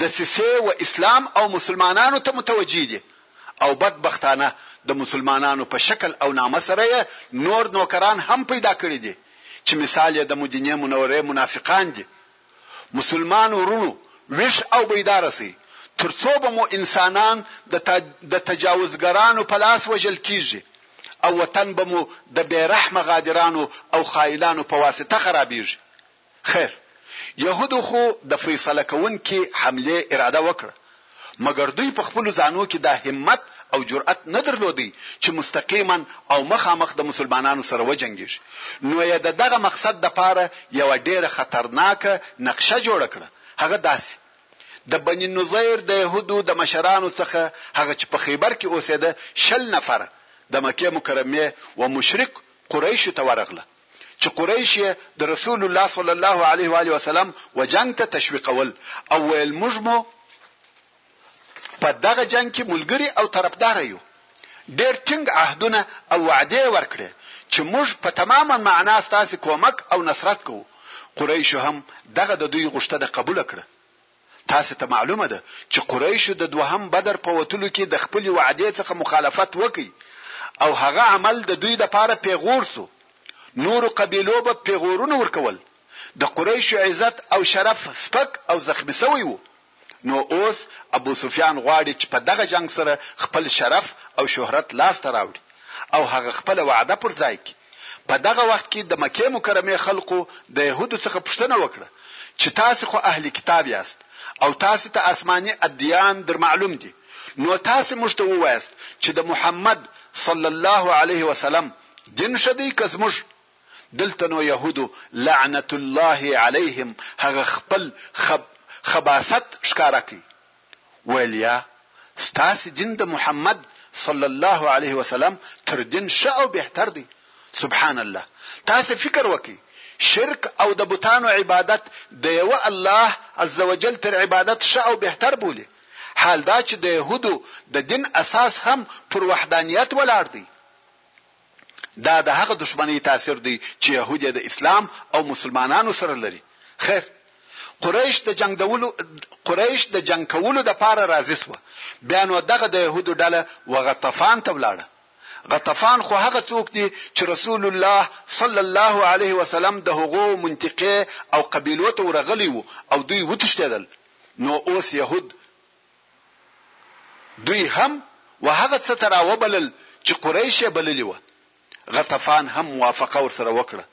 دسیسې و اسلام او مسلمانانو ته متوجه دي او بد بختانه د مسلمانانو په شکل او نامه سره یې نور نوکران هم پیدا کړي دي چې مثال یې د مدینې منورې منافقان دي مسلمان وروڼو ویښ او بیداره شئ تر څو به مو انسانان د تجاوزګرانو په لاس وژل کیږي او وطن به مو د بې رحمه غادرانو او خاینانو په واسطه خرابیږي خیر یهودو خو د فیصله کوونکي حملې اراده وکړه مګر دوی په خپلو ځانو کې دا همت او جرئت نه درلود چې مستقیما او مخامخ د مسلمانانو سره وجنګیږي، نو یې د دغه مقصد لپاره یوه ډیره خطرناکه نقشه جوړه کړه، هغه داسې، د بنی نضیر د یهودو د مشرانو څخه هغه چې په خیبر کې اوسیده شل نفره د مکې مکرمې و مشرک قریشو ته ورغله، چې قریش یې د رسول الله صلی الله علیه و آله وسلم و جنګ ته تشویقول او ویل موږ مو په دغه جنګ کې ملګري او طرفدار یو ډیر ټینګ عهدونه او وعده ورکړي چې موږ په تماما معنا ستاسو کومک او نصرت کوو قریش هم دغه د دوی غوښتنه قبول کړه تاسو ته معلومه ده چې قریشو د دوهم بدر په وتلو کې د خپلې وعدې څخه مخالفت وکړ او هغه عمل د دوی لپاره پېغور شو. نورو قبیلو به پېغورونه ورکول. د قریشو عزت او شرف سپک او زخمي شوی و. نو اوس ابو سفیان غواړي چې په دغه جنګ سره خپل شرف او شهرت لاس ته راوړي او هغه خپله وعده پر ځای کړي. په دغه وخت کي د مکې مکرمې خلقو د يهودو څخه پوښتنه وکړه چي تاسي خو اهل کتاب ياست او تاسي ته آسماني اديان در معلوم دي نو تاسي موږ ته وواياست چي د محمد، صلی الله عليه وسلم، دين ښه دی که زموږ؟ دلته نو يهودو، لعنة الله عليهم، هغه خپل خب، خباثت، ښکاره کړ ویل یا، ستاسې دین د محمد صلی الله علیه وسلم تر دین ښه او بهتر دی. سبحان الله! تاسې فکر وکړئ، شرک او د بتانو عبادت د یوه الله عز وجل تر عبادت ښه او بهتر بولي، حال دا چې د یهودو د دین اساس هم پر وحدانیت ولاړ دی. دا د هغه دښمنۍ تاثیر دی چې یهود یې د اسلام او مسلمانانو سره لري. خیر، قریش د جنګ دولو قریش د جنګ کولو د پاره راضي شوه، بیا نو دغه د یهودو ډله و غطفان ته ولاړه. غطفان خو هغه څوک دي چې رسول الله صلی الله علیه وسلم د هغو منطقې او قبیلو ته ورغلی و او دوی وتښتېدل، نو اوس یهود دوی هم و هغه څه ته راوبلل چې قریش یې بللي وه. غطفان هم موافقه ورسره وکړه.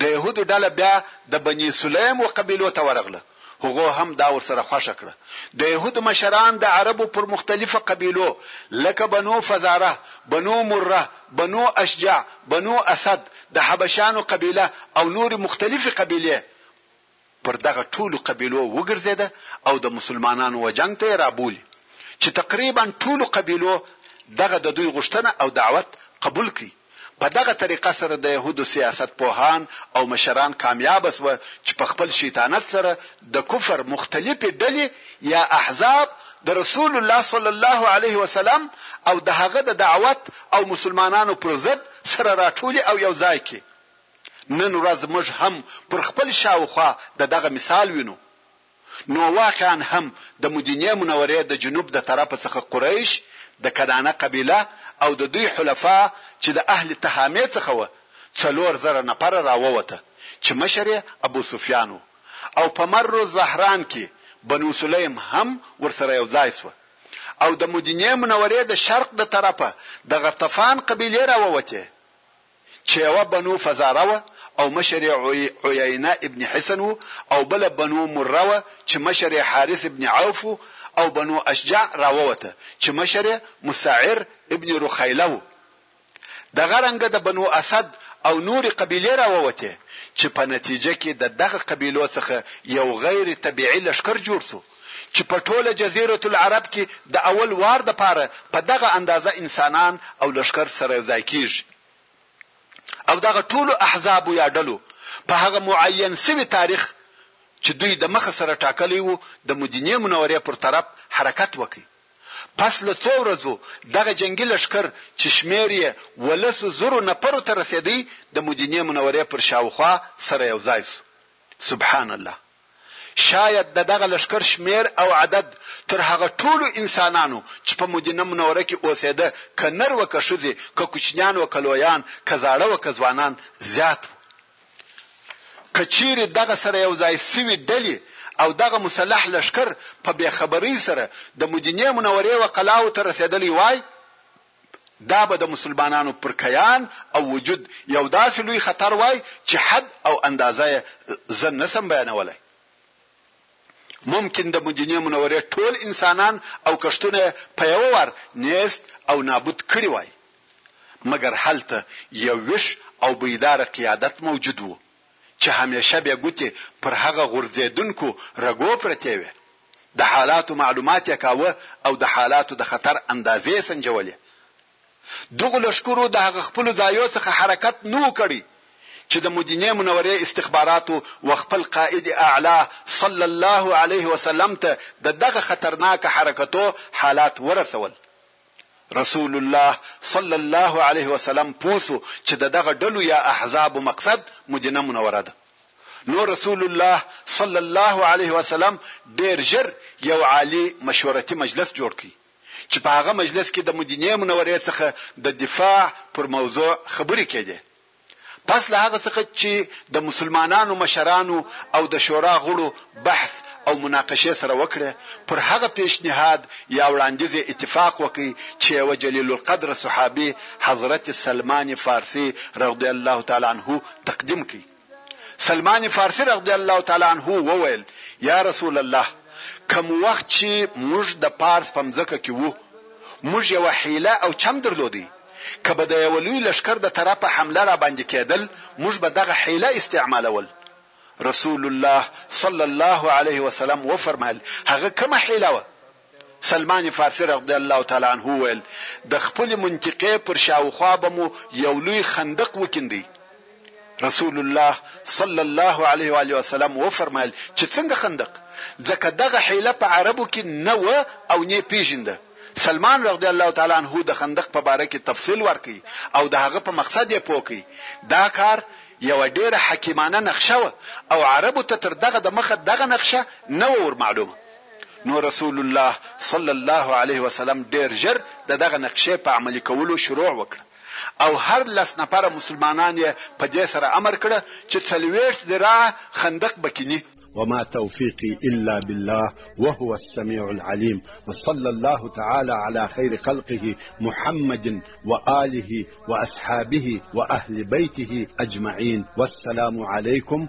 د یهودو ډله بیا د بني سلیم و قبیلو ته ورغله. هغو هم دا ورسره خوښه کړه. د یهودو مشران د عربو پر مختلفه قبیلو لکه بنو فزاره، بنو مره، بنو اشجع، بنو اسد، د حبشانو قبیله او نورې مختلفې قبیلې پر دغه ټولو قبیلو وګرځېده او د مسلمانانو و جنګ ته یې رابولي چې تقریباً ټولو قبیلو دغه د دوی غوښتنه او دعوت قبول کړ. په دغه طریقه سره د یهودو سیاست پوهان او مشران کامیابه شوه چې په خپل شیطانت سره د کفر مختلفې ډلې یا احزاب د رسول الله صلی الله علیه وسلم او د هغه د دعوت او مسلمانانو پر ضد سره راټولي او یو ځای کړي. نن ورځ موږ هم پر خپل شاوخوا د دغه مثال وینو، نو واقعا هم د مدینې منورې د جنوب د طرفه څخه قریش، د کنانه قبیله او د دوی حلفاء چې د اهل تهامې څخه وه، څلور زره نفره راووته چې مشر یې ابو سفیان و او په مر الظهران کې بنو سلیم هم ورسره یو ځای شوه او د مدینې منورې د شرق د طرفه د غطفان قبیلې راووتې، چې یوه بنو فزاره وه او مشر یې عیینه ابن حصن و او بله بنو مره وه چې مشر یې حارث ابن عوف و او بنو اشجع راووته چې مشر یې مسعر ابن رخیله و دغه رنګه د بنو اسد او نورې قبیلې راووتې چې په نتیجه کې د دغه قبیلو څخه یو غیر طبیعي لښکر جوړ شو. چې په ټوله جزیرة العرب کې د اول وار لپاره په دغه اندازه انسانان او لښکر سره یو ځای کیږي او دغه ټولو احزابو یا ډلو په هغه معین شوي تاریخ چې دوی د مخه سره ټاکلی وو د مدینې منورې پر طرف حرکت وکړي پس له څو ورځو دغه جنګي لښکر چې شمیر یې ولسو زرو نفرو ته رسېدی د مدینې منورې پر شاوخوا سره یو ځای سو سبحان الله شاید د دغه لښکر شمېر او عدد تر هغه ټولو انسانانو چې په مدینه منوره کې اوسېده، که نر وه که ښځې، که کوچنیان وه که لویان، که زاړه وه که ځوانان، زیات و. که چېرې دغه سره یو ځای شوي ډلې او دغه مسلح لښکر په بې خبرۍ سره د مدینې منورې و قلاوو ته رسېدلی وای، دا به د مسلمانانو پر کیان او وجود یو داسې لوی خطر وای چې حد او اندازه یې زه نه شم بیانولی. ممکن د مدینې منورې ټول انسانان او کښتونه یې په یوه وار نیست او نابود کړي وای، مګر هلته یو ویښ او بیداره قیادت موجود و، چې همیشه بې ګوتې پر هغه غورځېدونکو رګو پرتې وې، د حالاتو معلومات یې کاوه او د حالاتو د خطر اندازې یې سنجولې. دغو لښکرو د هغه خپلو ځایو څخه حرکت نه و کړی چې د مدینې منورې استخباراتو و خپل قائد اعلی صلی الله علیه وسلم ته د دغه خطرناک حرکتو حالات ورسول. رسول الله صلی الله علیه وسلم پوه شو چې د دغه ډلو یا احزابو مقصد مدینه منوره ده. نو رسول الله صلی الله علیه وسلم ډیر ژر یو عالي مشورتي مجلس جوړ کړ چې په هغه مجلس کې د مدینې منورې څخه د دفاع پر موضوع خبرې کېدې. پس له هغه څخه چې د مسلمانانو مشرانو او د شورا غړو بحث او مناقشې سره وکړې، پر هغه پېشنهاد یا وړاندیز یې اتفاق وکړ چې یوه جلیل القدره صحابي حضرت سلمان فارسي رضی الله تعالی عنه تقدیم کړي. سلمان فارسي رضی الله تعالی عنه وویل، یا رسول الله! کوم وخت چې موږ د پارس په مځکه کې وو، موږ یوه حیله او چم درلود، که به د یوه لوی لښکر د طرفه حمله راباندې کېدل، موږ به دغه حیله استعمالول. رسول الله صلی الله علیه وسلم وفرمایل، هغه کومه حیله وه؟ سلمان فارسي رضی الله تعالی عنه وویل، د خپلې منطقې پر شاوخوا به مو یو لوی خندق وکیندی، رسول الله صلی الله علیه و آله وسلم وفرمایل چې څنګه خندق؟ ځکه دغه حیله په عربو کې نه وه او نې پیژنده، سلمان رضی الله تعالی عنه د خندق په باره کې تفصیل ورکړ او د هغه په مقصد یې پوه کړ، دا کار یوه ډیره حکیمانه نقشه وه او عربو ته تر دغه دمخه دغه نقشه نه وه ورمعلومه. نو رسول الله صلی الله علیه وسلم ډېر ژر د دغه نقشې په عملي کولو شروع وکړه او هر لس نفره مسلمانان یې په دې سره امر کړه چې څلوېښت ذراعه خندق به کیني. وما توفيقي الا بالله وهو السميع العليم وصلى الله تعالى على خير خلقه محمد واله واصحابه واهل بيته اجمعين والسلام عليكم